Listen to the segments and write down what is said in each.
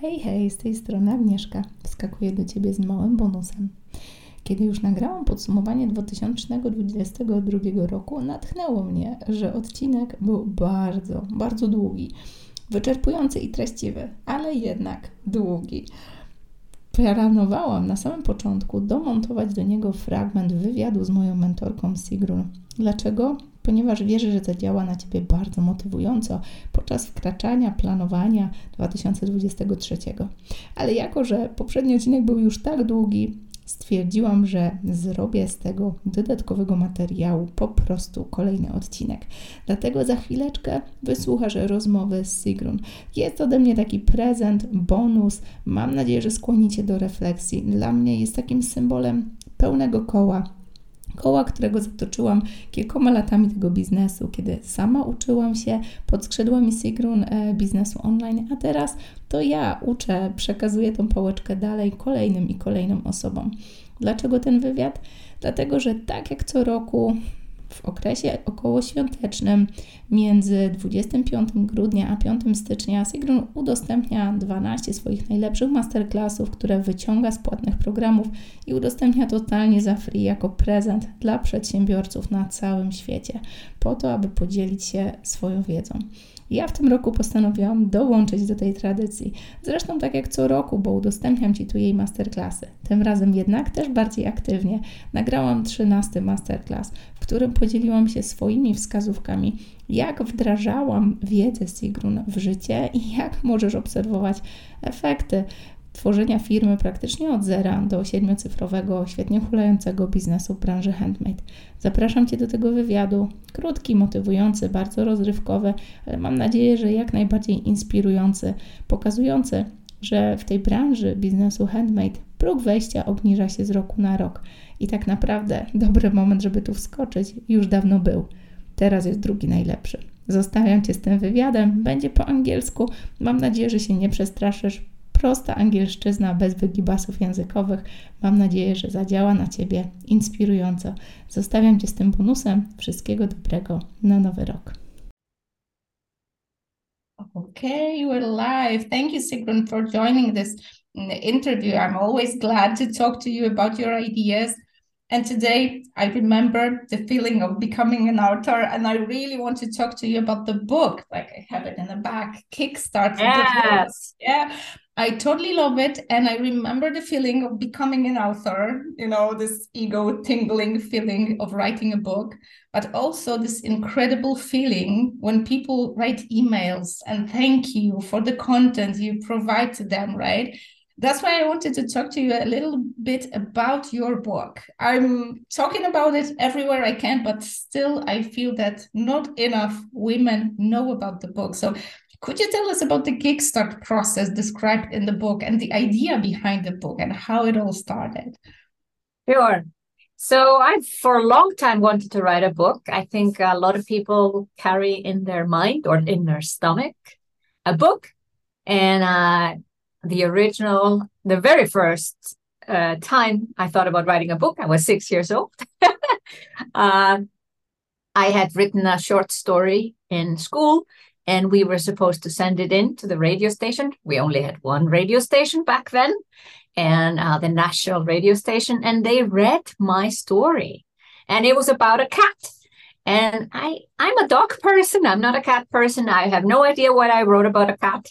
Hej, hej, z tej strony Agnieszka. Wskakuję do Ciebie z małym bonusem. Kiedy już nagrałam podsumowanie 2022 roku, natchnęło mnie, że odcinek był bardzo, bardzo długi, wyczerpujący i treściwy, ale jednak długi. Planowałam na samym początku domontować do niego fragment wywiadu z moją mentorką Sigrun. Dlaczego? Ponieważ wierzę, że zadziała na Ciebie bardzo motywująco podczas wkraczania, planowania 2023. Ale jako, że poprzedni odcinek był już tak długi, stwierdziłam, że zrobię z tego dodatkowego materiału po prostu kolejny odcinek. Dlatego za chwileczkę wysłuchasz rozmowy z Sigrun. Jest ode mnie taki prezent, bonus. Mam nadzieję, że skłonicie do refleksji. Dla mnie jest takim symbolem pełnego koła koła, którego zatoczyłam kilkoma latami tego biznesu, kiedy sama uczyłam się pod skrzydłami Sigrun e, biznesu online, a teraz to ja uczę, przekazuję tą pałeczkę dalej kolejnym i kolejnym osobom. Dlaczego ten wywiad? Dlatego, że tak jak co roku w okresie okołoświątecznym między 25 grudnia a 5 stycznia Sigrun udostępnia 12 swoich najlepszych masterclassów, które wyciąga z płatnych programów i udostępnia totalnie za free jako prezent dla przedsiębiorców na całym świecie, po to, aby podzielić się swoją wiedzą. Ja w tym roku postanowiłam dołączyć do tej tradycji. Zresztą tak jak co roku, bo udostępniam Ci tu jej masterclassy. Tym razem jednak też bardziej aktywnie. Nagrałam 13 masterclass, w którym podzieliłam się swoimi wskazówkami, jak wdrażałam wiedzę Sigrun w życie i jak możesz obserwować efekty tworzenia firmy praktycznie od zera do siedmiocyfrowego, świetnie hulającego biznesu w branży handmade. Zapraszam Cię do tego wywiadu. Krótki, motywujący, bardzo rozrywkowy, ale mam nadzieję, że jak najbardziej inspirujący, pokazujący, że w tej branży biznesu handmade próg wejścia obniża się z roku na rok. I tak naprawdę dobry moment, żeby tu wskoczyć, już dawno był. Teraz jest drugi najlepszy. Zostawiam Cię z tym wywiadem. Będzie po angielsku. Mam nadzieję, że się nie przestraszysz prosta angielszczyzna bez wygibasów językowych. Mam nadzieję, że zadziała na Ciebie inspirująco. Zostawiam Cię z tym bonusem. Wszystkiego dobrego na nowy rok. Okay, are live. Thank you, Sigrun, for joining this interview. I'm always glad to talk to you about your ideas. And today I remember the feeling of becoming an author, and I really want to talk to you about the book. Like I have it in the back, Kickstart. Yes. Yeah. I totally love it. And I remember the feeling of becoming an author, you know, this ego tingling feeling of writing a book, but also this incredible feeling when people write emails and thank you for the content you provide to them, right? That's why I wanted to talk to you a little bit about your book. I'm talking about it everywhere I can, but still I feel that not enough women know about the book. So could you tell us about the Kickstart process described in the book and the idea behind the book and how it all started? Sure. So I, for a long time, wanted to write a book. I think a lot of people carry in their mind or in their stomach a book. And uh, the original, the very first uh, time I thought about writing a book, I was six years old. uh, I had written a short story in school and we were supposed to send it in to the radio station. We only had one radio station back then, and uh, the national radio station, and they read my story, and it was about a cat. And I, I'm a dog person. I'm not a cat person. I have no idea what I wrote about a cat.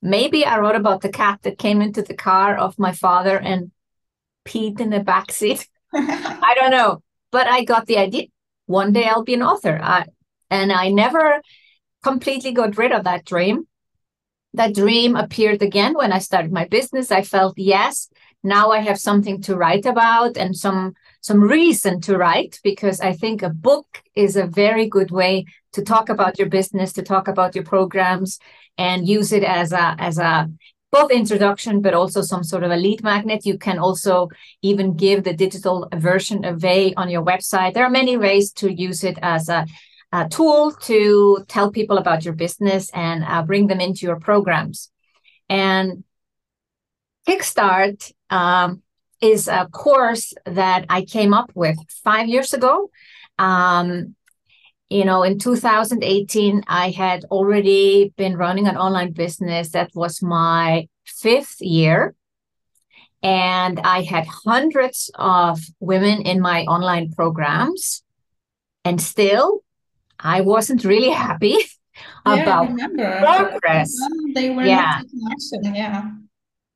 Maybe I wrote about the cat that came into the car of my father and peed in the back seat. I don't know, but I got the idea. One day I'll be an author. I, and I never completely got rid of that dream. That dream appeared again when I started my business. I felt, yes, now I have something to write about and some some reason to write because I think a book is a very good way to talk about your business, to talk about your programs and use it as a as a both introduction but also some sort of a lead magnet you can also even give the digital version away on your website there are many ways to use it as a uh, tool to tell people about your business and uh, bring them into your programs. And Kickstart um, is a course that I came up with five years ago. Um, you know, in 2018, I had already been running an online business. That was my fifth year and I had hundreds of women in my online programs. And still, I wasn't really happy yeah, about progress. They were yeah. Yeah.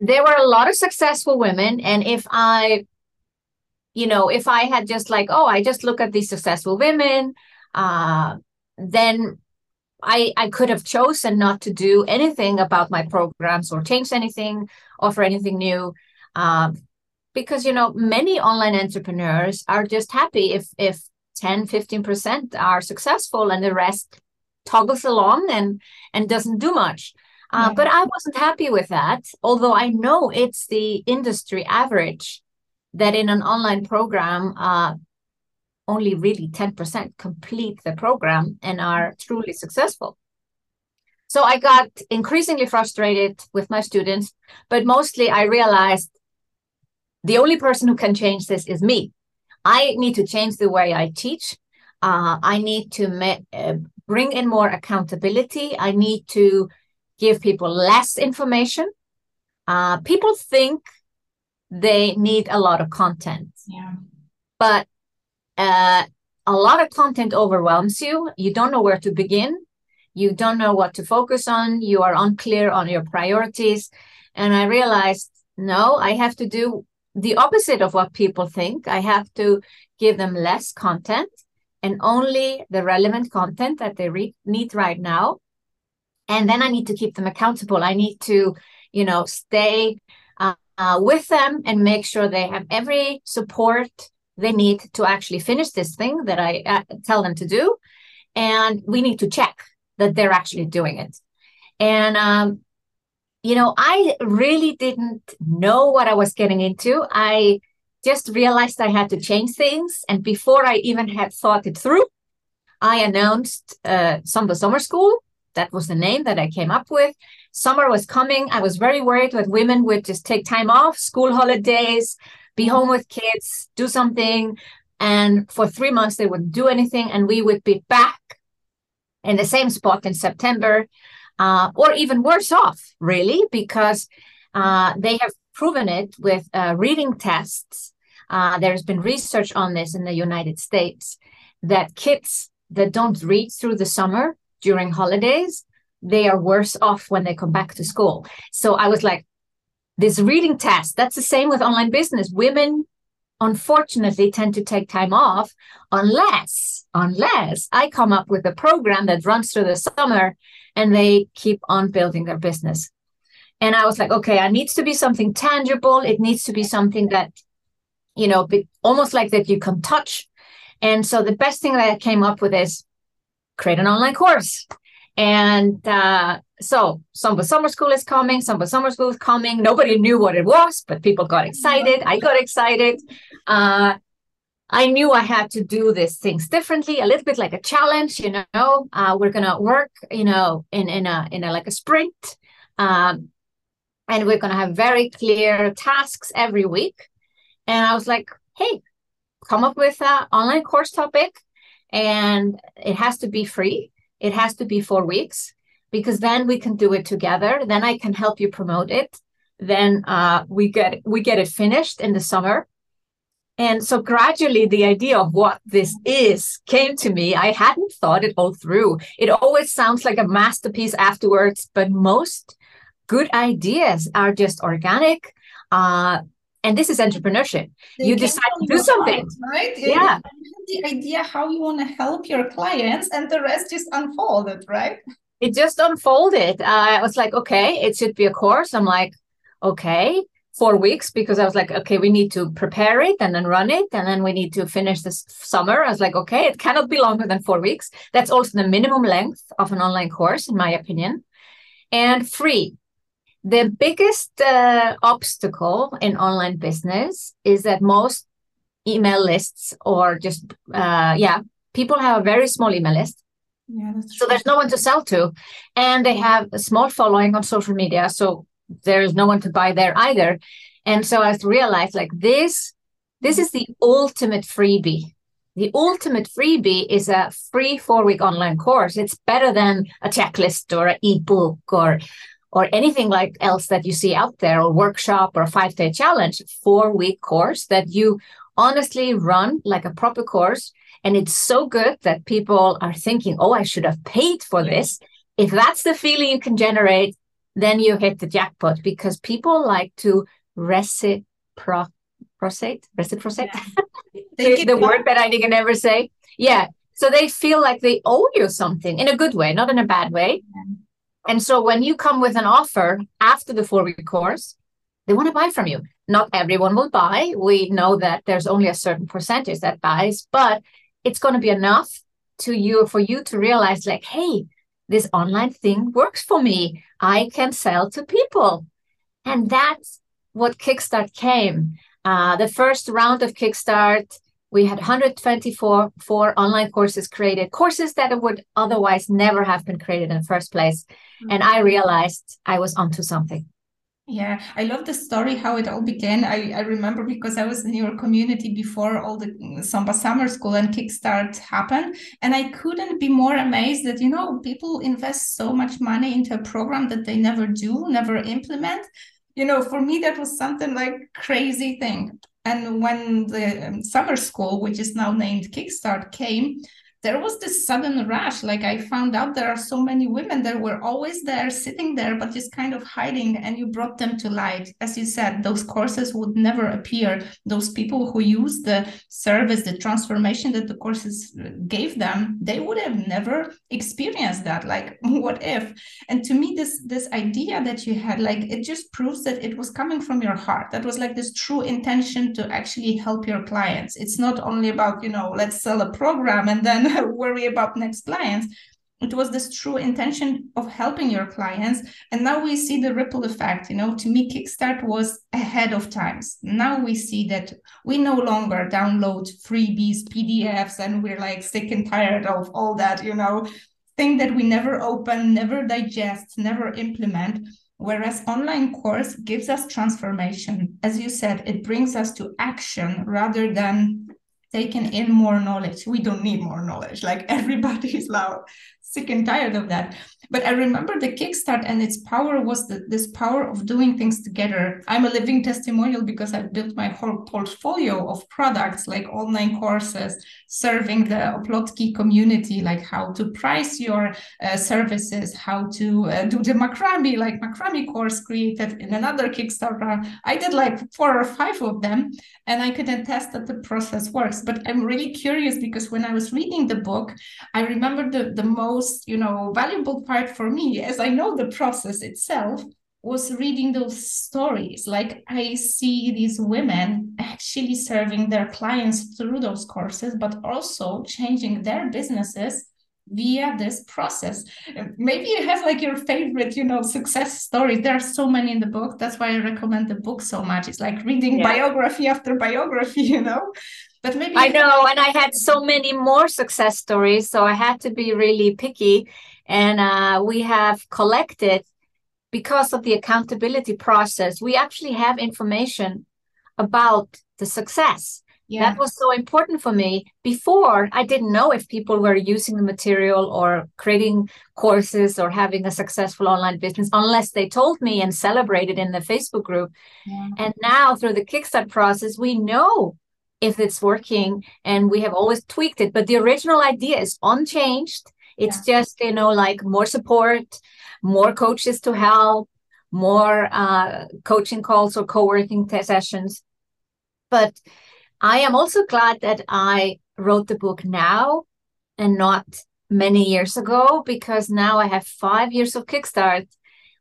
There were a lot of successful women. And if I, you know, if I had just like, oh, I just look at these successful women, uh, then I, I could have chosen not to do anything about my programs or change anything, offer anything new. Um, because you know many online entrepreneurs are just happy if if 10 15% are successful and the rest toggles along and and doesn't do much uh, yeah. but i wasn't happy with that although i know it's the industry average that in an online program uh, only really 10% complete the program and are truly successful so i got increasingly frustrated with my students but mostly i realized the only person who can change this is me. I need to change the way I teach. Uh, I need to uh, bring in more accountability. I need to give people less information. Uh, people think they need a lot of content. Yeah. But uh, a lot of content overwhelms you. You don't know where to begin. You don't know what to focus on. You are unclear on your priorities. And I realized, no, I have to do the opposite of what people think. I have to give them less content and only the relevant content that they re- need right now. And then I need to keep them accountable. I need to, you know, stay uh, uh, with them and make sure they have every support they need to actually finish this thing that I uh, tell them to do. And we need to check that they're actually doing it. And um, you know, I really didn't know what I was getting into. I just realized I had to change things. And before I even had thought it through, I announced uh, SUMBA Summer School. That was the name that I came up with. Summer was coming. I was very worried that women would just take time off, school holidays, be home with kids, do something. And for three months, they wouldn't do anything. And we would be back in the same spot in September uh, or even worse off, really, because uh, they have proven it with uh, reading tests. Uh, there's been research on this in the United States that kids that don't read through the summer during holidays, they are worse off when they come back to school. So I was like, this reading test, that's the same with online business. Women unfortunately tend to take time off unless unless i come up with a program that runs through the summer and they keep on building their business and i was like okay it needs to be something tangible it needs to be something that you know almost like that you can touch and so the best thing that i came up with is create an online course and uh, so SUMBA Summer School is coming. SUMBA Summer School is coming. Nobody knew what it was, but people got excited. I got excited. Uh, I knew I had to do these things differently, a little bit like a challenge. You know, uh, we're gonna work, you know, in in a in a like a sprint, um, and we're gonna have very clear tasks every week. And I was like, hey, come up with an online course topic, and it has to be free. It has to be four weeks because then we can do it together. Then I can help you promote it. Then uh, we get we get it finished in the summer. And so gradually the idea of what this is came to me. I hadn't thought it all through. It always sounds like a masterpiece afterwards, but most good ideas are just organic. Uh, and this is entrepreneurship. They you decide to do something, right? Yeah. the idea how you want to help your clients, and the rest just unfolded, right? it just unfolded. Uh, I was like, okay, it should be a course. I'm like, okay, four weeks because I was like, okay, we need to prepare it and then run it, and then we need to finish this summer. I was like, okay, it cannot be longer than four weeks. That's also the minimum length of an online course, in my opinion, and free. The biggest uh, obstacle in online business is that most email lists or just uh, yeah people have a very small email list yeah, so there's no one to sell to. And they have a small following on social media. So there's no one to buy there either. And so I realized like this, this is the ultimate freebie. The ultimate freebie is a free four week online course. It's better than a checklist or an ebook or or anything like else that you see out there, or workshop or a five day challenge, four week course that you honestly run like a proper course. And it's so good that people are thinking, oh, I should have paid for this. If that's the feeling you can generate, then you hit the jackpot because people like to reciprocate, reciprocate, yeah. the, the word that I can never say. Yeah. So they feel like they owe you something in a good way, not in a bad way. Yeah. And so when you come with an offer after the four week course, they want to buy from you. Not everyone will buy. We know that there's only a certain percentage that buys, but it's going to be enough to you for you to realize like, hey, this online thing works for me. I can sell to people. And that's what Kickstart came. Uh, the first round of Kickstart, we had 124 four online courses created, courses that would otherwise never have been created in the first place. Mm-hmm. And I realized I was onto something. Yeah, I love the story how it all began. I, I remember because I was in your community before all the SUMBA Summer School and Kickstart happened. And I couldn't be more amazed that, you know, people invest so much money into a program that they never do, never implement. You know, for me, that was something like crazy thing. And when the um, summer school, which is now named Kickstart, came, there was this sudden rush. Like I found out there are so many women that were always there, sitting there, but just kind of hiding, and you brought them to light. As you said, those courses would never appear. Those people who use the service, the transformation that the courses gave them, they would have never experienced that. Like, what if? And to me, this this idea that you had, like, it just proves that it was coming from your heart. That was like this true intention to actually help your clients. It's not only about, you know, let's sell a program and then worry about next clients it was this true intention of helping your clients. And now we see the ripple effect you know to me kickstart was ahead of times. Now we see that we no longer download freebies pdfs and we're like sick and tired of all that you know thing that we never open never digest never implement. Whereas online course gives us transformation. As you said it brings us to action rather than taken in more knowledge. We don't need more knowledge. Like everybody is now sick and tired of that. But I remember the Kickstart and its power was the, this power of doing things together. I'm a living testimonial because I've built my whole portfolio of products, like online courses, serving the Oplotki community, like how to price your uh, services, how to uh, do the macrame, like macrame course created in another Kickstarter. I did like four or five of them, and I could attest that the process works. But I'm really curious because when I was reading the book, I remember the, the most, you know, valuable part part for me, as I know the process itself, was reading those stories. Like I see these women actually serving their clients through those courses, but also changing their businesses via this process. Maybe you have like your favorite, you know, success stories. There are so many in the book. That's why I recommend the book so much. It's like reading yeah. biography after biography, you know. But maybe I know, and I had so many more success stories, so I had to be really picky and uh, we have collected, because of the accountability process, we actually have information about the success. Yeah. That was so important for me. Before, I didn't know if people were using the material or creating courses or having a successful online business unless they told me and celebrated in the Facebook group. Yeah. And now, through the Kickstart process, we know if it's working and we have always tweaked it. But the original idea is unchanged it's yeah. just, you know, like more support, more coaches to help, more uh, coaching calls or co working sessions. But I am also glad that I wrote the book now and not many years ago because now I have five years of Kickstart.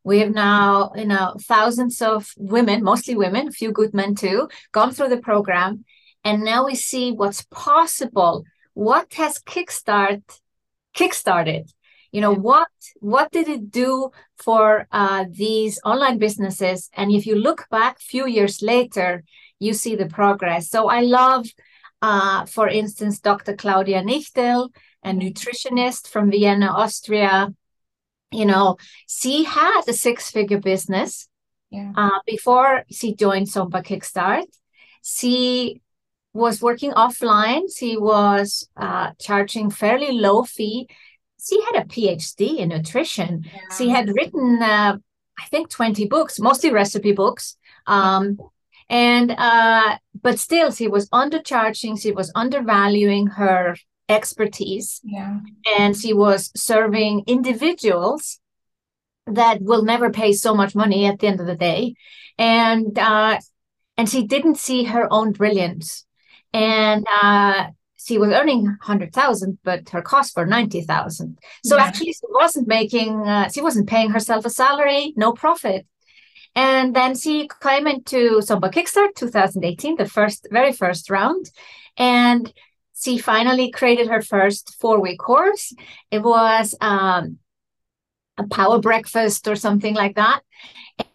We have now, you know, thousands of women, mostly women, a few good men too, gone through the program. And now we see what's possible. What has Kickstart kickstarted. You know what what did it do for uh, these online businesses? And if you look back a few years later you see the progress. So i love uh, for instance dr claudia Nichterl a nutritionist from vienna austria. You know she had a six figure business yeah. uh, before she joined SUMBA kickstart. She was working offline. She was uh, charging fairly low fee. She had a PhD in nutrition. Yeah. She had written, uh, I think 20 books, mostly recipe books. Um, and uh, but still, she was undercharging, she was undervaluing her expertise. Yeah. And she was serving individuals that will never pay so much money at the end of the day. And uh, and she didn't see her own brilliance. And uh, she was earning 100,000, but her costs were 90,000. So yeah. actually, she wasn't making, uh, she wasn't paying herself a salary, no profit. And then she came into SUMBA Kickstart 2018, the first, very first round. And she finally created her first four week course. It was um, a power breakfast or something like that.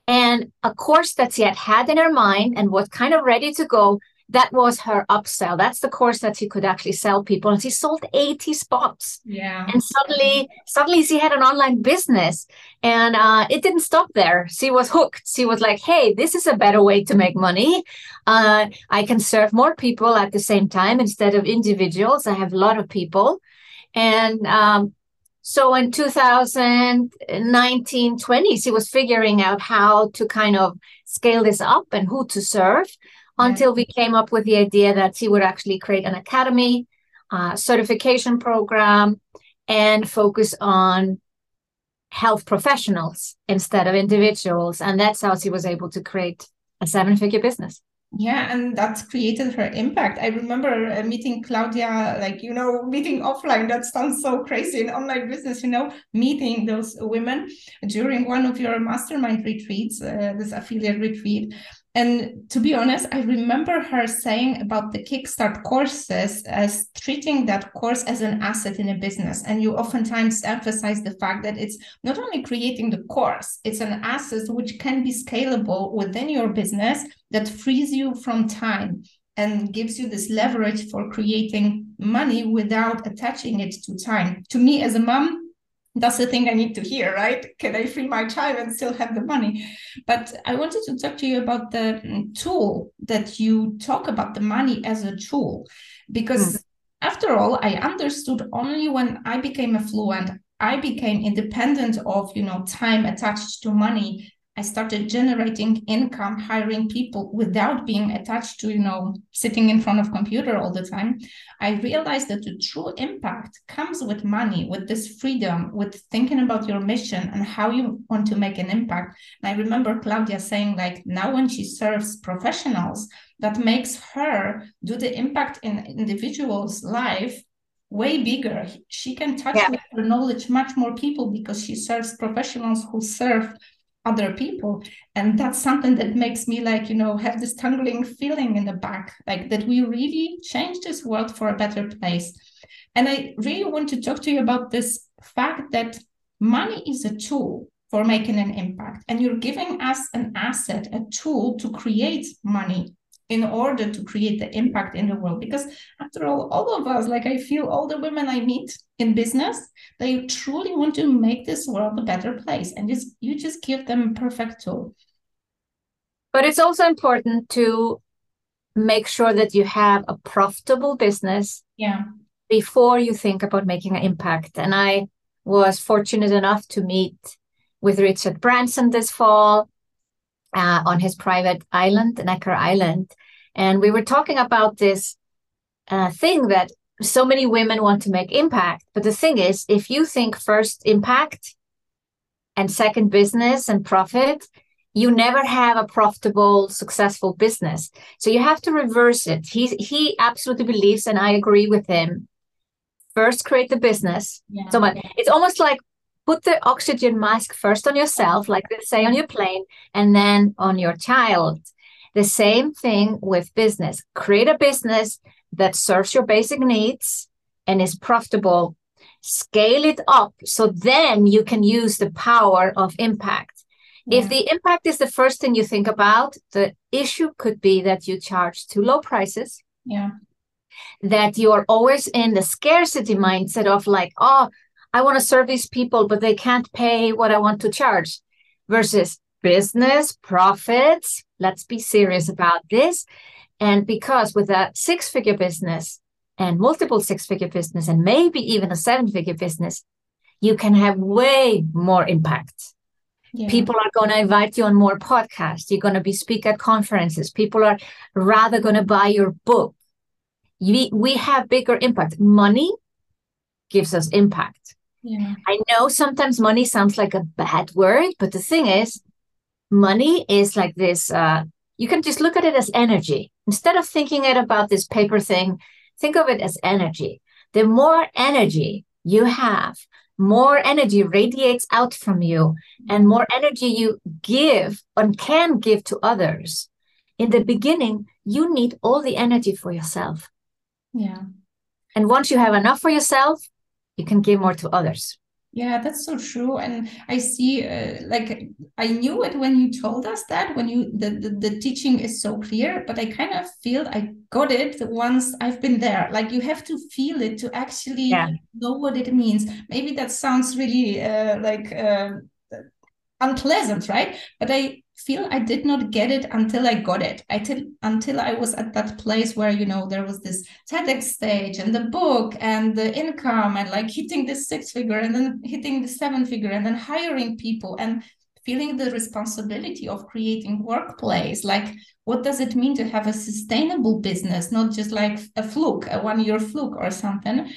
And a course that she had had in her mind and was kind of ready to go that was her upsell. That's the course that she could actually sell people. And she sold 80 spots. Yeah. And suddenly, suddenly she had an online business. And uh, it didn't stop there. She was hooked. She was like, hey, this is a better way to make money. Uh, I can serve more people at the same time instead of individuals. I have a lot of people. And um, so in 2019, 20, she was figuring out how to kind of scale this up and who to serve until we came up with the idea that she would actually create an academy, uh, certification program, and focus on health professionals instead of individuals. And that's how she was able to create a seven figure business. Yeah, and that's created her impact. I remember uh, meeting Claudia, like, you know, meeting offline. That sounds so crazy in online business, you know, meeting those women during one of your mastermind retreats, uh, this affiliate retreat. And to be honest, I remember her saying about the Kickstart courses as treating that course as an asset in a business. And you oftentimes emphasize the fact that it's not only creating the course, it's an asset which can be scalable within your business that frees you from time and gives you this leverage for creating money without attaching it to time. To me, as a mom, that's the thing I need to hear, right? Can I free my time and still have the money? But I wanted to talk to you about the mm, tool that you talk about the money as a tool, because mm. after all, I understood only when I became affluent, I became independent of you know time attached to money I started generating income, hiring people without being attached to, you know, sitting in front of computer all the time. I realized that the true impact comes with money, with this freedom, with thinking about your mission and how you want to make an impact. And I remember Claudia saying, like, now when she serves professionals, that makes her do the impact in individuals' life way bigger. She can touch yeah. with her knowledge much more people because she serves professionals who serve other people. And that's something that makes me like you know have this tingling feeling in the back like that we really change this world for a better place. And i really want to talk to you about this fact that money is a tool for making an impact. And you're giving us an asset a tool to create money in order to create the impact in the world. Because after all all of us like i feel all the women i meet in business they truly want to make this world a better place. And just you just give them a perfect tool. But it's also important to make sure that you have a profitable business yeah. before you think about making an impact. And i was fortunate enough to meet with richard branson this fall uh, on his private island, Necker Island. And we were talking about this uh, thing that so many women want to make impact. But the thing is, if you think first impact and second business and profit, you never have a profitable, successful business. So you have to reverse it. He he absolutely believes, and I agree with him. First, create the business. Yeah. So much. It's almost like put the oxygen mask first on yourself, like they say on your plane, and then on your child. The same thing with business. Create a business that serves your basic needs and is profitable. Scale it up so then you can use the power of impact. Yeah. If the impact is the first thing you think about, the issue could be that you charge too low prices. Yeah. That you're always in the scarcity mindset of like, oh, I want to serve these people, but they can't pay what I want to charge versus business profits. Let's be serious about this. And because with a six figure business and multiple six figure business, and maybe even a seven figure business, you can have way more impact. Yeah. People are going to invite you on more podcasts. You're going to be speak at conferences. People are rather going to buy your book. We, we have bigger impact. Money gives us impact. Yeah. I know sometimes money sounds like a bad word, but the thing is, money is like this. Uh, you can just look at it as energy instead of thinking it about this paper thing. Think of it as energy. The more energy you have, more energy radiates out from you and more energy you give and can give to others. In the beginning, you need all the energy for yourself. Yeah. And once you have enough for yourself, you can give more to others. Yeah, that's so true. And I see, uh, like, I knew it when you told us that, when you, the, the, the teaching is so clear, but I kind of feel I got it once I've been there. Like, you have to feel it to actually yeah. know what it means. Maybe that sounds really uh, like uh, unpleasant, right? But I feel I did not get it until I got it. I till until I was at that place where you know there was this TEDx stage and the book and the income and like hitting the six figure and then hitting the seven figure and then hiring people and feeling the responsibility of creating workplace like what does it mean to have a sustainable business not just like a fluke a one year fluke or something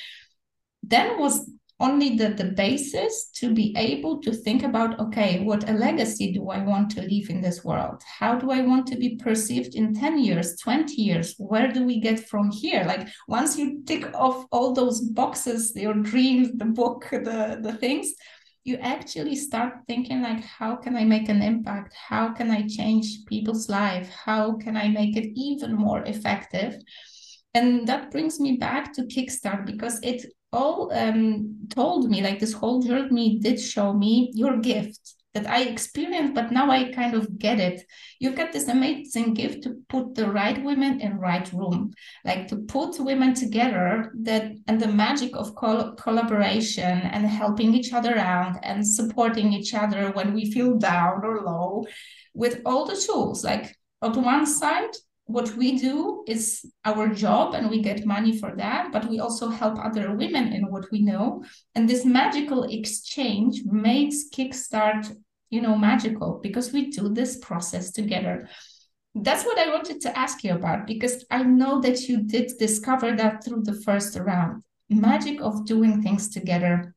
then was only the, the basis to be able to think about okay what a legacy do i want to leave in this world? How do i want to be perceived in 10 years 20 years? Where do we get from here? Like once you tick off all those boxes your dreams the book the the things you actually start thinking like how can i make an impact? How can i change people's life? How can i make it even more effective? And that brings me back to kickstart because it all um, told me like this whole journey did show me your gift that I experienced, but now I kind of get it. You've got this amazing gift to put the right women in right room, like to put women together that and the magic of col- collaboration and helping each other out and supporting each other when we feel down or low with all the tools. Like on one side, what we do is our job and we get money for that but we also help other women in what we know. And this magical exchange makes kickstart you know magical because we do this process together. That's what i wanted to ask you about because i know that you did discover that through the first round. Magic of doing things together.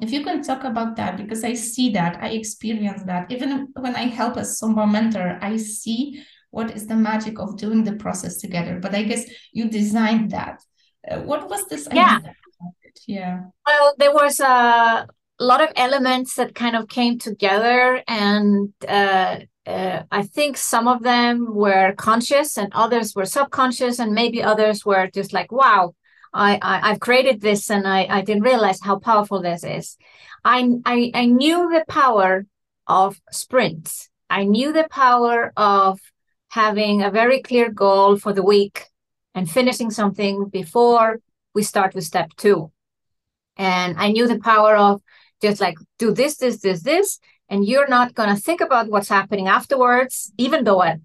If you can talk about that because i see that i experience that. Even when i help a SUMBA mentor i see what is the magic of doing the process together? But i guess you designed that. Uh, what was this yeah. yeah. Well there was a lot of elements that kind of came together and uh, uh, i think some of them were conscious and others were subconscious and maybe others were just like wow I, I have created this and I, I didn't realize how powerful this is. I, I I knew the power of sprints. I knew the power of having a very clear goal for the week and finishing something before we start with step two. And I knew the power of just like do this, this, this, this, and you're not going to think about what's happening afterwards, even though I,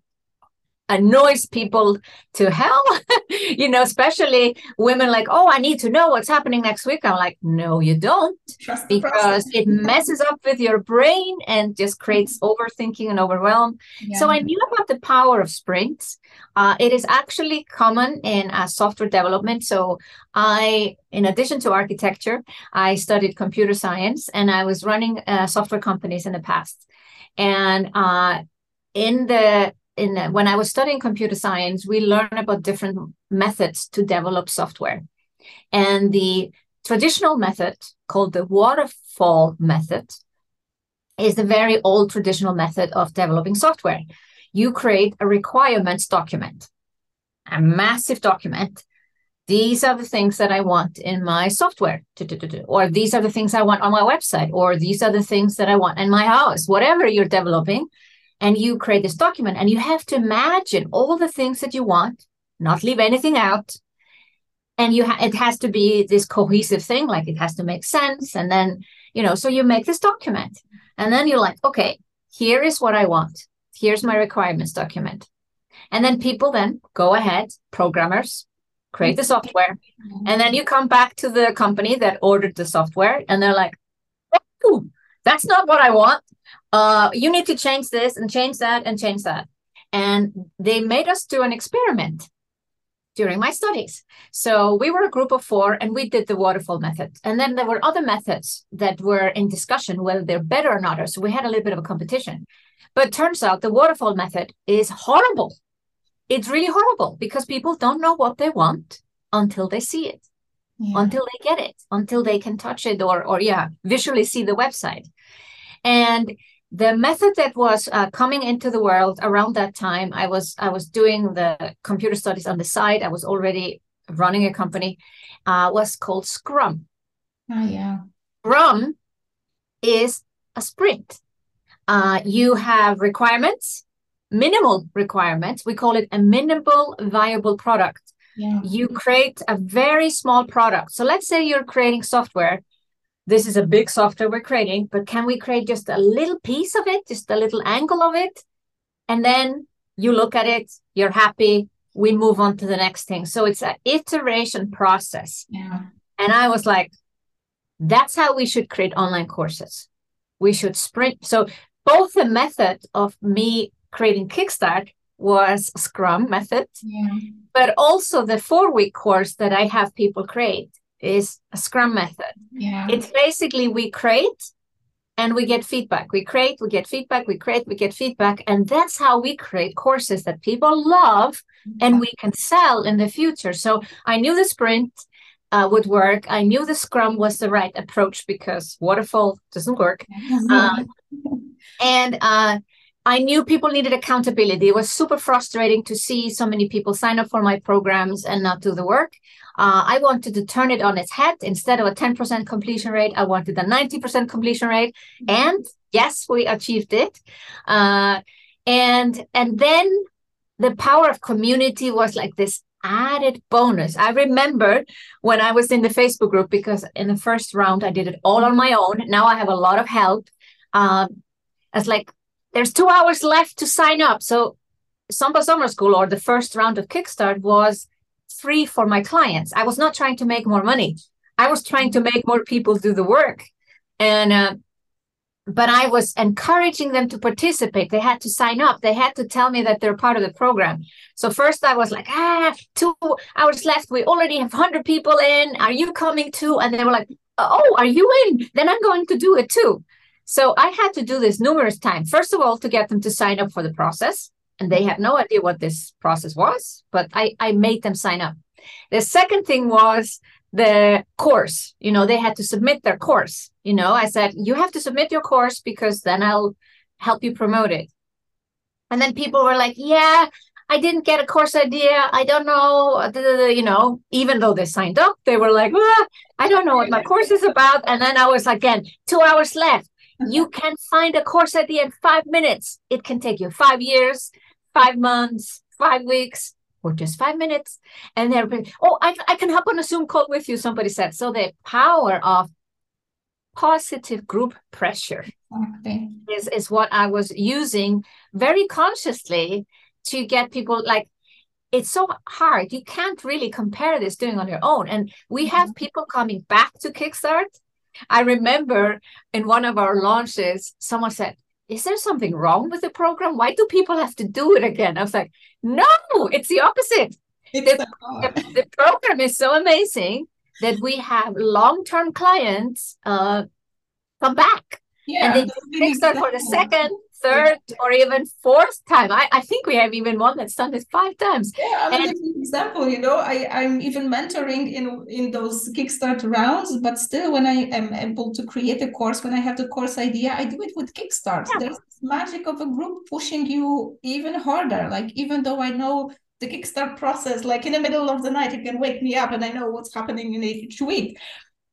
annoys people to hell you know especially women like oh i need to know what's happening next week. I'm like no you don't because it messes up with your brain and just creates overthinking and overwhelm. Yeah. so i knew about the power of sprints. Uh, it is actually common in uh, software development. So i in addition to architecture i studied computer science and i was running uh, software companies in the past. And uh, in the in uh, when I was studying computer science, we learned about different methods to develop software. And the traditional method called the waterfall method is the very old traditional method of developing software. You create a requirements document, a massive document. These are the things that I want in my software, or these are the things I want on my website, or these are the things that I want in my house, whatever you're developing and you create this document and you have to imagine all the things that you want not leave anything out. And you ha- it has to be this cohesive thing like it has to make sense and then you know so you make this document and then you're like okay here is what i want. Here's my requirements document. And then people then go ahead programmers create the software and then you come back to the company that ordered the software and they're like oh that's not what i want uh, you need to change this and change that and change that. And they made us do an experiment during my studies. So we were a group of four and we did the waterfall method. And then there were other methods that were in discussion, whether they're better or not. So we had a little bit of a competition. But turns out the waterfall method is horrible. It's really horrible because people don't know what they want until they see it, yeah. until they get it, until they can touch it or, or yeah, visually see the website. And the method that was uh, coming into the world around that time i was i was doing the computer studies on the side. I was already running a company uh, was called scrum. Oh yeah. Scrum is a sprint. Uh, you have requirements minimal requirements. We call it a minimal viable product. Yeah. you create a very small product. So let's say you're creating software this is a big software we're creating, but can we create just a little piece of it, just a little angle of it? And then you look at it, you're happy, we move on to the next thing. So it's an iteration process. Yeah. And I was like, that's how we should create online courses. We should sprint. So both the method of me creating Kickstart was Scrum method, yeah. but also the four week course that I have people create is a scrum method. Yeah. It's basically we create and we get feedback. We create we get feedback we create we get feedback and that's how we create courses that people love and we can sell in the future. So i knew the sprint uh, would work. I knew the scrum was the right approach because waterfall doesn't work. Um, and uh, I knew people needed accountability. It was super frustrating to see so many people sign up for my programs and not do the work. Uh, I wanted to turn it on its head. Instead of a 10% completion rate, I wanted a 90% completion rate. Mm-hmm. And yes, we achieved it. Uh, and and then the power of community was like this added bonus. I remember when I was in the Facebook group because in the first round I did it all on my own. Now I have a lot of help. Um, it's like there's two hours left to sign up. So SUMBA Summer School or the first round of Kickstart was free for my clients. I was not trying to make more money. I was trying to make more people do the work. And, uh, but I was encouraging them to participate. They had to sign up. They had to tell me that they're part of the program. So first I was like, ah, two hours left. We already have 100 people in. Are you coming too? And they were like, oh, are you in? Then I'm going to do it too. So I had to do this numerous times. First of all, to get them to sign up for the process and they had no idea what this process was, but I, I made them sign up. The second thing was the course. You know, they had to submit their course. You know, I said, you have to submit your course because then I'll help you promote it. And then people were like, yeah, I didn't get a course idea. I don't know, you know, even though they signed up, they were like, ah, I don't know what my course is about. And then I was like, again, two hours left. You can find a course idea in five minutes. It can take you five years five months, five weeks, or just five minutes. And they're, oh, I, I can hop on a Zoom call with you, somebody said. So the power of positive group pressure okay. is, is what I was using very consciously to get people like, it's so hard. You can't really compare this doing on your own. And we mm-hmm. have people coming back to Kickstart. I remember in one of our launches, someone said, is there something wrong with the program? Why do people have to do it again? I was like, no, it's the opposite. It's the, the, the, program is so amazing that we have long-term clients uh, come back. Yeah, and they fix that for the second, third or even fourth time. I, I think we have even one that's done this five times. Yeah, and, example, you know, I, I'm even mentoring in in those Kickstart rounds, but still when I am able to create a course, when I have the course idea, I do it with Kickstart. Yeah. There's magic of a group pushing you even harder. Like even though I know the Kickstart process, like in the middle of the night, you can wake me up and I know what's happening in each week.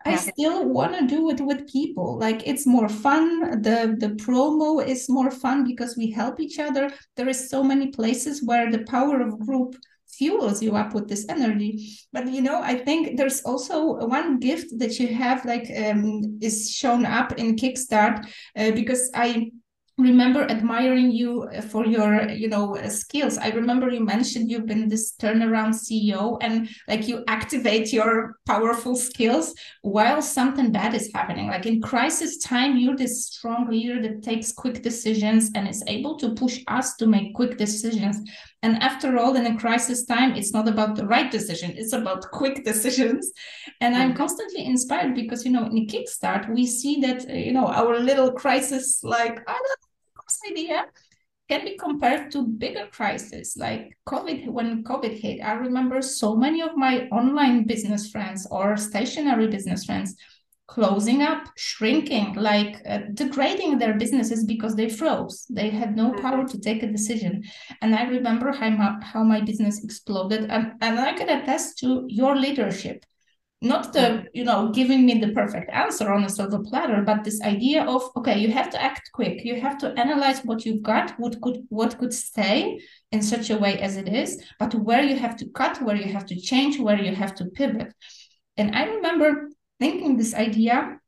I still want to do it with people. Like it's more fun. The the promo is more fun because we help each other. There is so many places where the power of group fuels you up with this energy. But you know, I think there's also one gift that you have like um, is shown up in Kickstart uh, because I remember admiring you uh, for your you know uh, skills. I remember you mentioned you've been this turnaround ceo and like you activate your powerful skills while something bad is happening. Like in crisis time you're this strong leader that takes quick decisions and is able to push us to make quick decisions. And after all in a crisis time it's not about the right decision it's about quick decisions. And i'm mm-hmm. constantly inspired because you know in kickstart we see that uh, you know our little crisis like i don't idea can be compared to bigger crises like COVID. When COVID hit, I remember so many of my online business friends or stationary business friends closing up, shrinking, like uh, degrading their businesses because they froze. They had no mm-hmm. power to take a decision. And I remember how my, how my business exploded. And, and I can attest to your leadership not the you know giving me the perfect answer on a silver platter but this idea of okay you have to act quick. You have to analyze what you've got what could what could stay in such a way as it is but where you have to cut where you have to change where you have to pivot. And i remember thinking this idea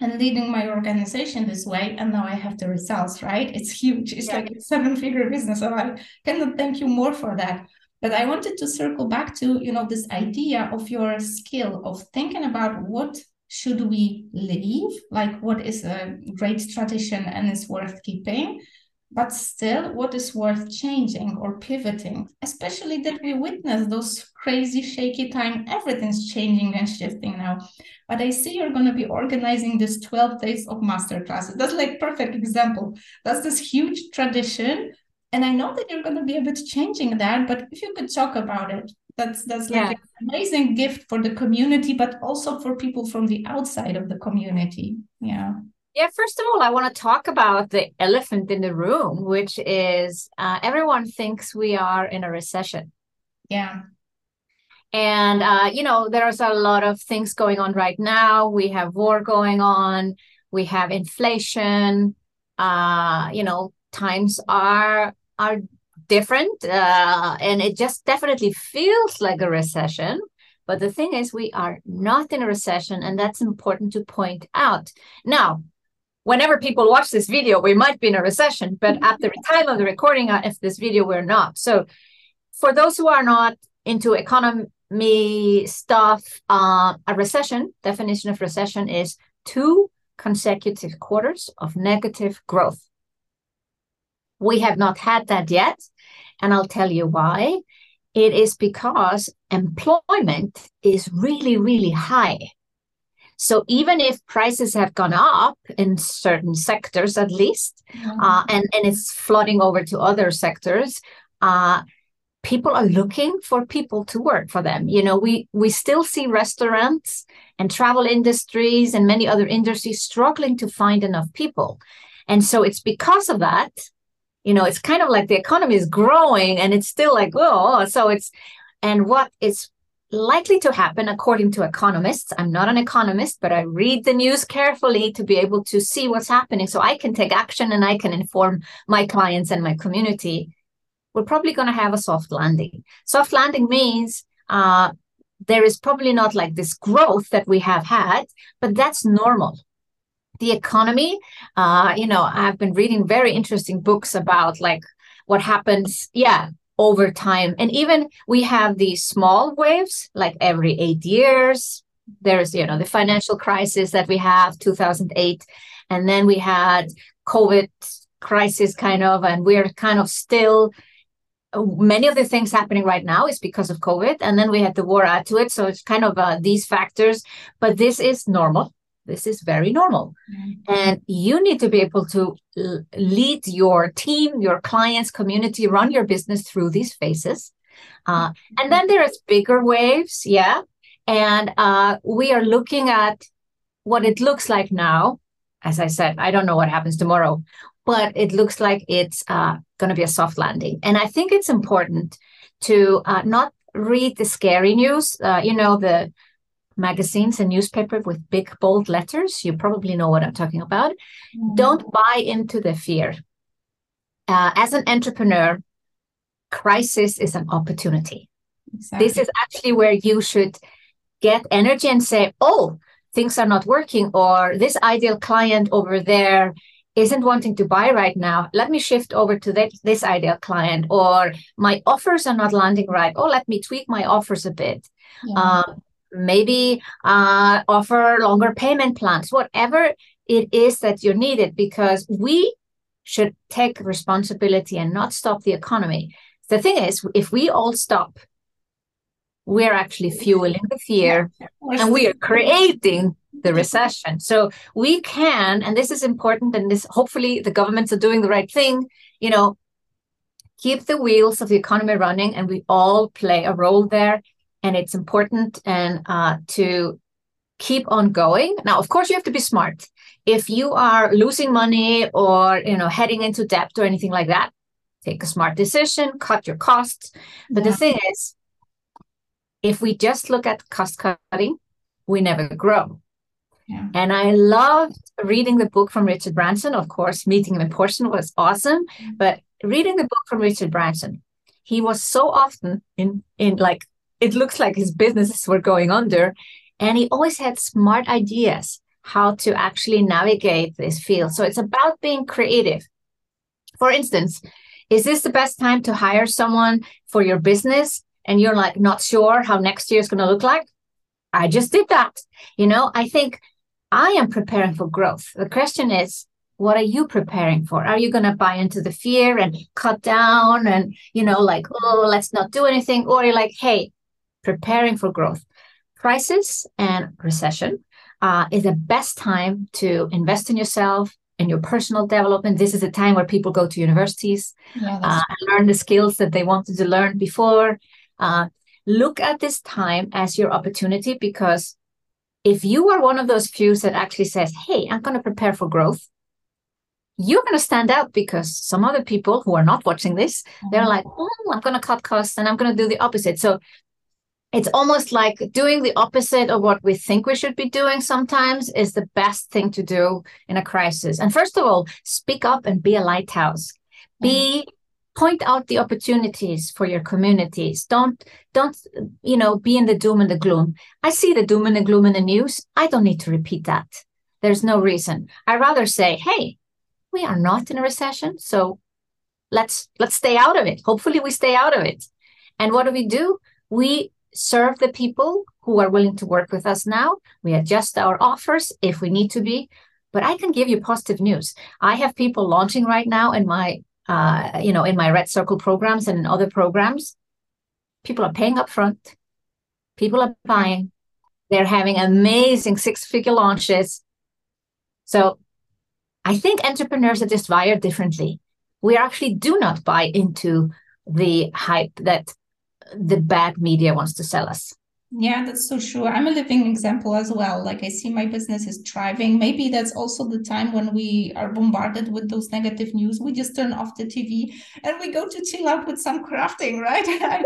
and leading my organization this way and now i have the results right? It's huge. It's yeah. like a seven figure business so i cannot thank you more for that but I wanted to circle back to, you know, this idea of your skill of thinking about what should we leave, like what is a great tradition and is worth keeping, but still what is worth changing or pivoting, especially that we witness those crazy shaky time, everything's changing and shifting now. But I see you're going to be organizing this 12 days of master classes. That's like perfect example. That's this huge tradition and I know that you're going to be a bit changing that, but if you could talk about it, that's that's like yeah. an amazing gift for the community, but also for people from the outside of the community. Yeah. Yeah, first of all, I want to talk about the elephant in the room, which is uh, everyone thinks we are in a recession. Yeah. And, uh, you know, there's a lot of things going on right now. We have war going on, we have inflation, uh, you know, times are are different uh, and it just definitely feels like a recession. But the thing is we are not in a recession and that's important to point out. Now whenever people watch this video we might be in a recession but at the time of the recording of this video we're not. So for those who are not into economy stuff uh, a recession definition of recession is two consecutive quarters of negative growth we have not had that yet. And I'll tell you why. It is because employment is really, really high. So even if prices have gone up in certain sectors, at least, mm-hmm. uh, and and it's flooding over to other sectors, uh, people are looking for people to work for them. You know, we we still see restaurants and travel industries and many other industries struggling to find enough people, and so it's because of that you know it's kind of like the economy is growing and it's still like oh so it's and what is likely to happen according to economists i'm not an economist but i read the news carefully to be able to see what's happening so i can take action and i can inform my clients and my community we're probably going to have a soft landing. Soft landing means uh, there is probably not like this growth that we have had but that's normal the economy. Uh, you know, I've been reading very interesting books about like what happens, yeah, over time. And even we have these small waves, like every eight years. There's, you know, the financial crisis that we have, 2008. And then we had COVID crisis kind of, and we're kind of still many of the things happening right now is because of covid and then we had the war add to it so it's kind of uh, these factors but this is normal this is very normal. Mm-hmm. And you need to be able to lead your team, your clients, community, run your business through these phases. Uh, and then there's bigger waves, yeah. And uh, we are looking at what it looks like now. As I said, I don't know what happens tomorrow, but it looks like it's uh, going to be a soft landing. And I think it's important to uh, not read the scary news. Uh, you know, the magazines and newspaper with big bold letters. You probably know what I'm talking about. Mm-hmm. Don't buy into the fear. Uh, as an entrepreneur, crisis is an opportunity. Exactly. This is actually where you should get energy and say, oh, things are not working, or this ideal client over there isn't wanting to buy right now, let me shift over to that, this ideal client, or my offers are not landing right. Oh, let me tweak my offers a bit. Yeah. Um, maybe uh, offer longer payment plans, whatever it is that you needed, because we should take responsibility and not stop the economy. The thing is, if we all stop, we're actually fueling the fear and we are creating the recession. So we can, and this is important, and this hopefully the governments are doing the right thing, you know, keep the wheels of the economy running, and we all play a role there. And it's important and uh, to keep on going. Now, of course, you have to be smart. If you are losing money or you know heading into debt or anything like that, take a smart decision, cut your costs. But yeah. the thing is, if we just look at cost cutting, we never grow. Yeah. And I loved reading the book from Richard Branson. Of course, meeting him in person was awesome. Mm-hmm. But reading the book from Richard Branson, he was so often in in like it looks like his businesses were going under, and he always had smart ideas how to actually navigate this field. So it's about being creative. For instance, is this the best time to hire someone for your business and you're like not sure how next year is going to look like? I just did that. You know, I think I am preparing for growth. The question is, what are you preparing for? Are you going to buy into the fear and cut down and, you know, like, oh, let's not do anything? Or you're like, hey, preparing for growth. Crisis and recession uh, is the best time to invest in yourself and your personal development. This is a time where people go to universities yeah, uh, and learn the skills that they wanted to learn before. Uh, look at this time as your opportunity because if you are one of those few that actually says, Hey, I'm going to prepare for growth, you're going to stand out because some other people who are not watching this, mm-hmm. they're like, oh, I'm going to cut costs and I'm going to do the opposite. So it's almost like doing the opposite of what we think we should be doing sometimes is the best thing to do in a crisis. And first of all, speak up and be a lighthouse. Be mm-hmm. point out the opportunities for your communities. Don't don't you know be in the doom and the gloom. I see the doom and the gloom in the news. I don't need to repeat that. There's no reason. I rather say hey we are not in a recession so let's let's stay out of it. Hopefully we stay out of it. And what do we do? We serve the people who are willing to work with us now we adjust our offers if we need to be but i can give you positive news i have people launching right now in my uh, you know, in my Red Circle programs and in other programs, people are paying up front. People are buying. They're having amazing six-figure launches. So I think entrepreneurs are just wired differently. We actually do not buy into the hype that the bad media wants to sell us. Yeah, that's so true. I'm a living example as well. Like I see my business is thriving. Maybe that's also the time when we are bombarded with those negative news. We just turn off the TV and we go to chill out with some crafting, right? Yeah.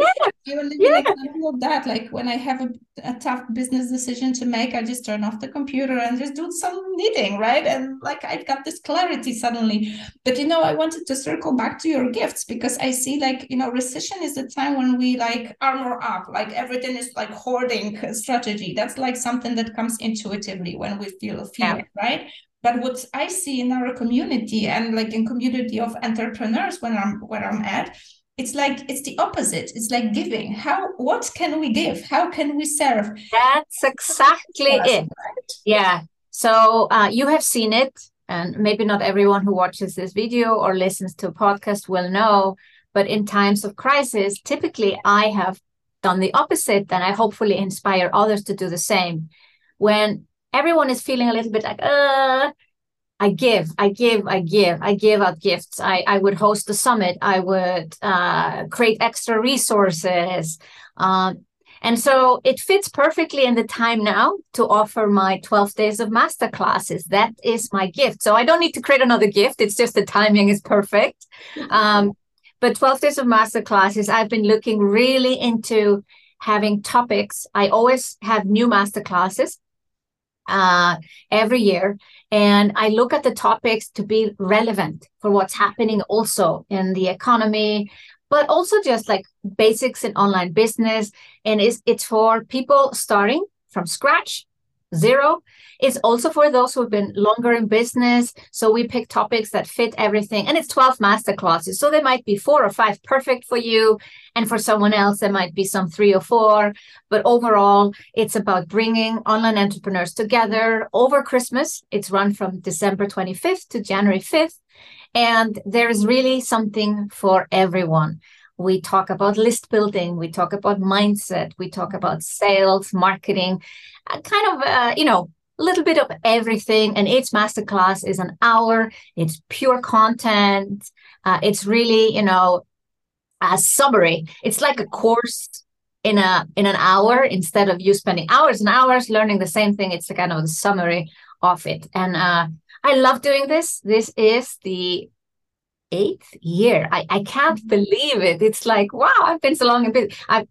I'm a living yeah. example of that. Like when I have a, a tough business decision to make, I just turn off the computer and just do some knitting, right? And like I've got this clarity suddenly. But you know, I wanted to circle back to your gifts because I see like, you know, recession is the time when we like armor up, like everything is like hoarding strategy. That's like something that comes intuitively when we feel fear, yeah. right? But what I see in our community and like in community of entrepreneurs when I'm where I'm at, it's like it's the opposite. It's like giving. How what can we give? How can we serve? That's exactly it. Right? Yeah. So uh, you have seen it, and maybe not everyone who watches this video or listens to a podcast will know. But in times of crisis, typically I have done the opposite, then I hopefully inspire others to do the same. When everyone is feeling a little bit like, uh, I give, I give, I give, I give out gifts. I, I would host the summit. I would uh, create extra resources. Um, and so it fits perfectly in the time now to offer my 12 days of master classes. That is my gift. So I don't need to create another gift. It's just the timing is perfect. Um, but 12 days of master classes, I've been looking really into having topics. I always have new master classes uh, every year. And I look at the topics to be relevant for what's happening also in the economy, but also just like basics in online business. And it's, it's for people starting from scratch zero. It's also for those who've been longer in business. So we pick topics that fit everything. And it's 12 master classes. So there might be four or five perfect for you. And for someone else, there might be some three or four. But overall, it's about bringing online entrepreneurs together over Christmas. It's run from December 25th to January 5th. And there's really something for everyone. We talk about list building, we talk about mindset, we talk about sales, marketing, kind of, uh, you know, a little bit of everything. And each masterclass is an hour, it's pure content. Uh, it's really, you know, a summary. It's like a course in a in an hour instead of you spending hours and hours learning the same thing. It's a kind of a summary of it. And uh, I love doing this. This is the eighth year. I, I can't mm-hmm. believe it. It's like, wow, I've been so long in business. I,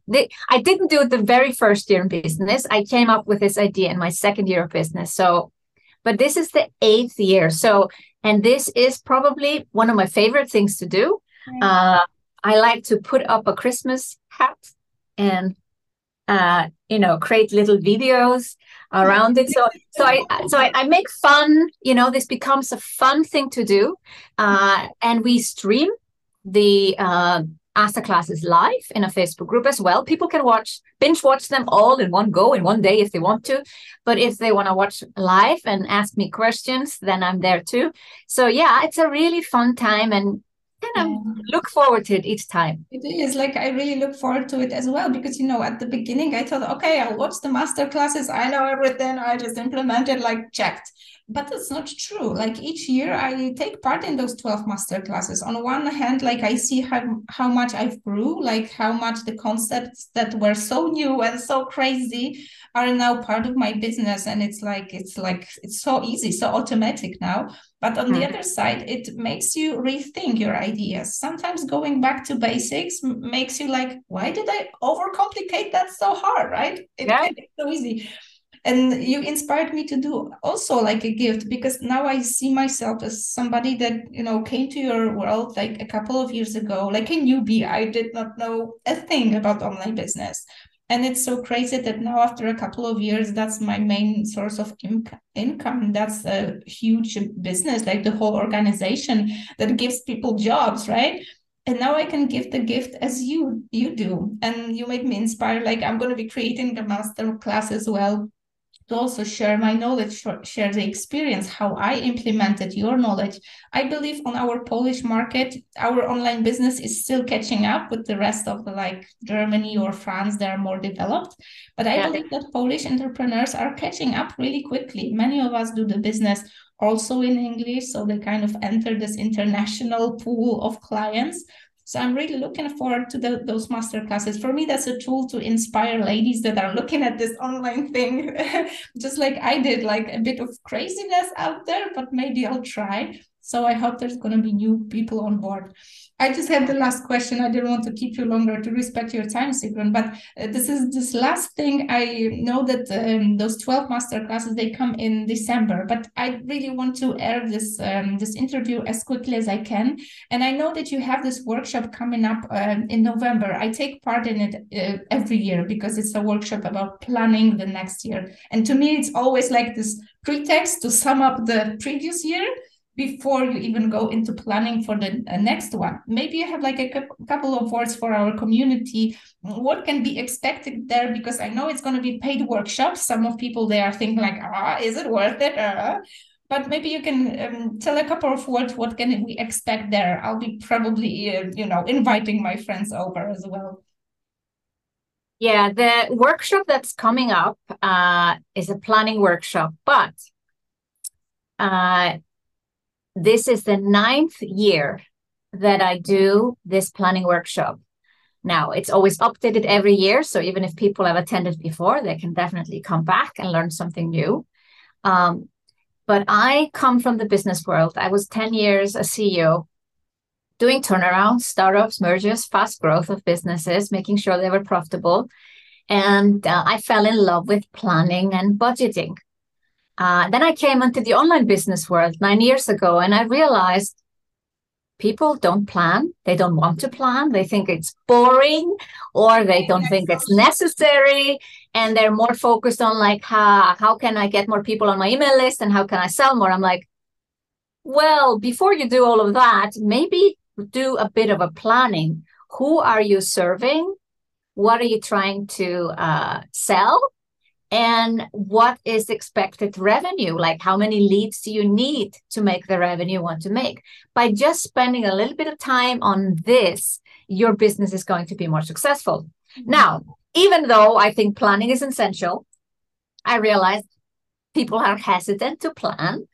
I didn't do it the very first year in business. I came up with this idea in my second year of business. So, but this is the eighth year. So, and this is probably one of my favorite things to do. Uh, I like to put up a Christmas hat and uh, you know, create little videos around it. So, so I, so I, I, make fun. You know, this becomes a fun thing to do, uh, and we stream the uh, Asta classes live in a Facebook group as well. People can watch, binge watch them all in one go in one day if they want to. But if they want to watch live and ask me questions, then I'm there too. So yeah, it's a really fun time and of look forward to it each time. It is like I really look forward to it as well because you know at the beginning I thought okay I'll watch the master classes. I know everything. I just implemented like checked but that's not true. Like each year i take part in those 12 master classes on one hand like i see how how much i've grew like how much the concepts that were so new and so crazy are now part of my business. And it's like it's like it's so easy so automatic now. But on the hmm. other side it makes you rethink your ideas. Sometimes going back to basics makes you like why did i overcomplicate that so hard? Right? It, yeah. it's so easy and you inspired me to do also like a gift because now i see myself as somebody that you know came to your world like a couple of years ago like a newbie. I did not know a thing about online business. And it's so crazy that now after a couple of years that's my main source of income. That's a huge business like the whole organization that gives people jobs right? And now i can give the gift as you you do. And you made me inspired like i'm going to be creating a master class as well to also share my knowledge, share the experience, how I implemented your knowledge. I believe on our Polish market, our online business is still catching up with the rest of the like Germany or France, they are more developed. But I yeah. believe that Polish entrepreneurs are catching up really quickly. Many of us do the business also in English, so they kind of enter this international pool of clients. So I'm really looking forward to the, those master classes. For me, that's a tool to inspire ladies that are looking at this online thing, just like I did, like a bit of craziness out there, but maybe I'll try. So I hope there's going to be new people on board. I just had the last question. I didn't want to keep you longer to respect your time, Sigrun. But uh, this is this last thing. I know that um, those twelve master classes they come in December, but I really want to air this um, this interview as quickly as I can. And I know that you have this workshop coming up um, in November. I take part in it uh, every year because it's a workshop about planning the next year. And to me, it's always like this pretext to sum up the previous year before you even go into planning for the uh, next one. Maybe you have like a couple of words for our community. What can be expected there? Because i know it's going to be paid workshops. Some of people they are thinking like ah is it worth it? Uh, but maybe you can um, tell a couple of words what can we expect there? I'll be probably uh, you know inviting my friends over as well. Yeah the workshop that's coming up uh, is a planning workshop but uh, this is the ninth year that I do this planning workshop. Now, it's always updated every year. So even if people have attended before, they can definitely come back and learn something new. Um, but I come from the business world. I was 10 years a CEO doing turnarounds, startups, mergers, fast growth of businesses, making sure they were profitable. And uh, I fell in love with planning and budgeting. Uh, then I came into the online business world nine years ago, and I realized people don't plan. They don't want to plan. They think it's boring or they don't think it's necessary. And they're more focused on like, how, how can I get more people on my email list and how can I sell more? I'm like, well, before you do all of that, maybe do a bit of a planning. Who are you serving? What are you trying to uh, sell? And what is expected revenue? Like how many leads do you need to make the revenue you want to make? By just spending a little bit of time on this your business is going to be more successful. Mm-hmm. now even though i think planning is essential i realized people are hesitant to plan.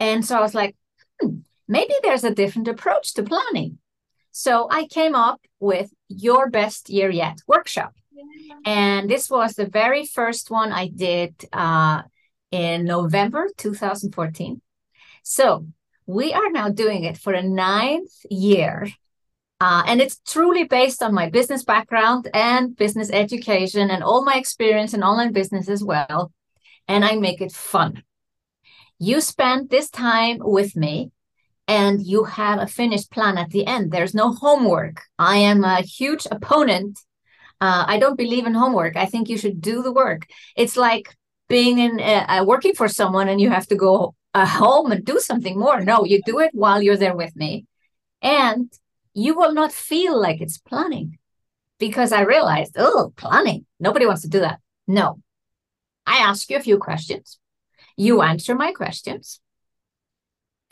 And so i was like hmm, maybe there's a different approach to planning. So i came up with your best year yet workshop and this was the very first one I did uh, in November 2014. So we are now doing it for a ninth year. Uh, and it's truly based on my business background and business education and all my experience in online business as well. And I make it fun. You spend this time with me and you have a finished plan at the end. There's no homework. I am a huge opponent uh, I don't believe in homework. I think you should do the work. It's like being in uh, uh, working for someone and you have to go uh, home and do something more. No, you do it while you're there with me, and you will not feel like it's planning because I realized, oh, planning. Nobody wants to do that. No, I ask you a few questions. You answer my questions,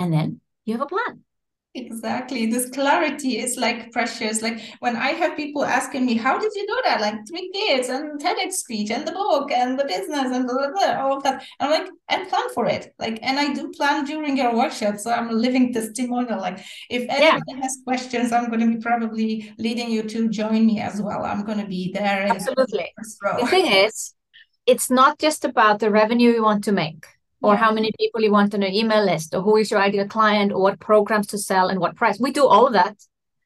and then you have a plan. Exactly. This clarity is like precious. Like when I have people asking me, how did you do that? Like three kids and TEDx speech and the book and the business and blah, blah, blah, all of that. I'm like, and plan for it. Like, and I do plan during your workshop. So I'm a living testimonial. Like if anyone yeah. has questions, I'm going to be probably leading you to join me as well. I'm going to be there. Absolutely. The thing is, it's not just about the revenue you want to make or how many people you want on your email list or who is your ideal client or what programs to sell and what price. We do all of that.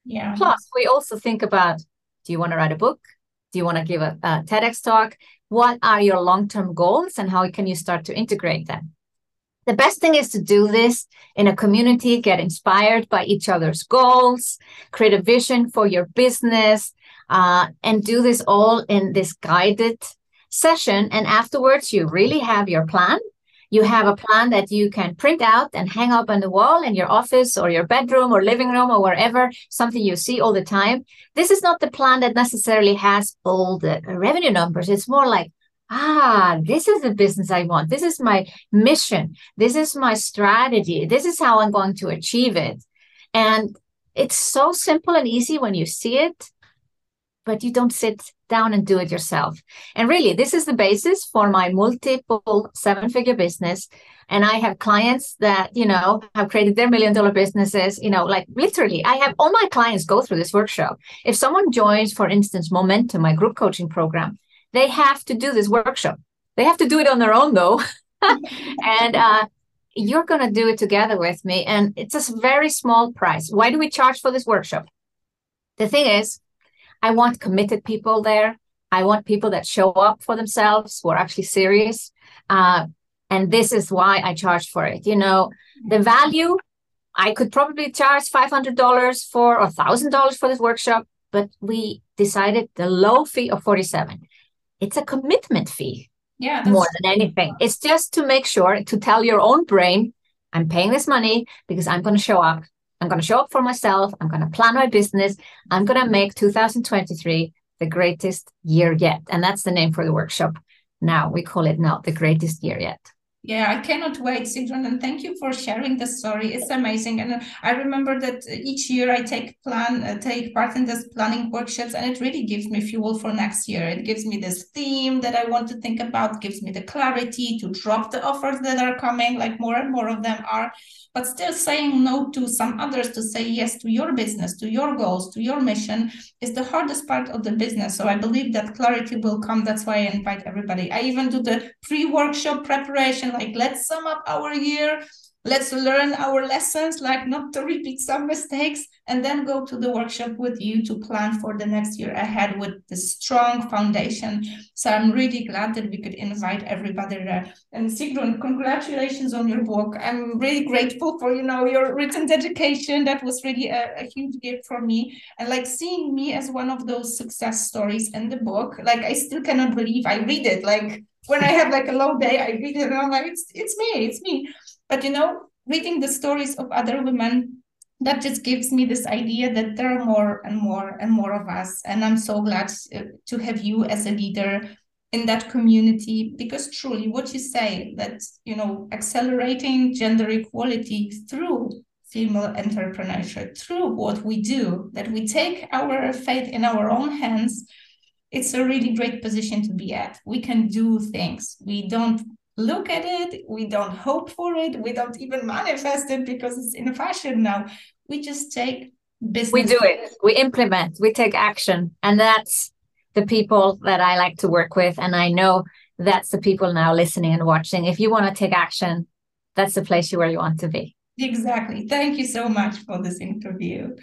Yeah. Plus we also think about do you want to write a book? Do you want to give a, a tedx talk? What are your long-term goals and how can you start to integrate them? The best thing is to do this in a community get inspired by each other's goals create a vision for your business uh, and do this all in this guided session and afterwards you really have your plan you have a plan that you can print out and hang up on the wall in your office or your bedroom or living room or wherever, something you see all the time. This is not the plan that necessarily has all the revenue numbers. It's more like, ah, this is the business I want. This is my mission. This is my strategy. This is how I'm going to achieve it. And it's so simple and easy when you see it, but you don't sit down and do it yourself. And really, this is the basis for my multiple seven figure business. And I have clients that, you know, have created their million dollar businesses, you know, like literally, I have all my clients go through this workshop. If someone joins, for instance, Momentum, my group coaching program, they have to do this workshop. They have to do it on their own, though. and, uh, you're going to do it together with me. And it's a very small price. Why do we charge for this workshop? The thing is, I want committed people there. I want people that show up for themselves, who are actually serious. Uh, and this is why I charge for it. You know, the value, I could probably charge $500 for or $1,000 for this workshop, but we decided the low fee of 47. It's a commitment fee. Yeah. More than anything. It's just to make sure to tell your own brain, I'm paying this money because I'm going to show up I'm going to show up for myself. I'm going to plan my business. I'm going to make 2023 the greatest year yet. And that's the name for the workshop. Now we call it now the greatest year yet. Yeah, I cannot wait, Sigrun, and thank you for sharing the story. It's amazing, and I remember that each year I take plan, uh, take part in this planning workshops, and it really gives me fuel for next year. It gives me this theme that I want to think about, gives me the clarity to drop the offers that are coming, like more and more of them are, but still saying no to some others to say yes to your business, to your goals, to your mission is the hardest part of the business. So I believe that clarity will come. That's why I invite everybody. I even do the pre-workshop preparation like let's sum up our year. Let's learn our lessons like not to repeat some mistakes and then go to the workshop with you to plan for the next year ahead with the strong foundation. So i'm really glad that we could invite everybody there. And sigrun congratulations on your book. I'm really grateful for you know your written dedication. That was really a, a huge gift for me. And like seeing me as one of those success stories in the book like i still cannot believe i read it. Like when I have like a low day, I read it and I'm like, it's it's me, it's me. But you know, reading the stories of other women, that just gives me this idea that there are more and more and more of us. And I'm so glad uh, to have you as a leader in that community because truly what you say that you know accelerating gender equality through female entrepreneurship through what we do that we take our fate in our own hands it's a really great position to be at we can do things we don't look at it, we don't hope for it, we don't even manifest it because it's in a fashion now. We just take business. We do it, we implement, we take action. And that's the people that I like to work with. And I know that's the people now listening and watching. If you want to take action, that's the place where you want to be. Exactly. Thank you so much for this interview.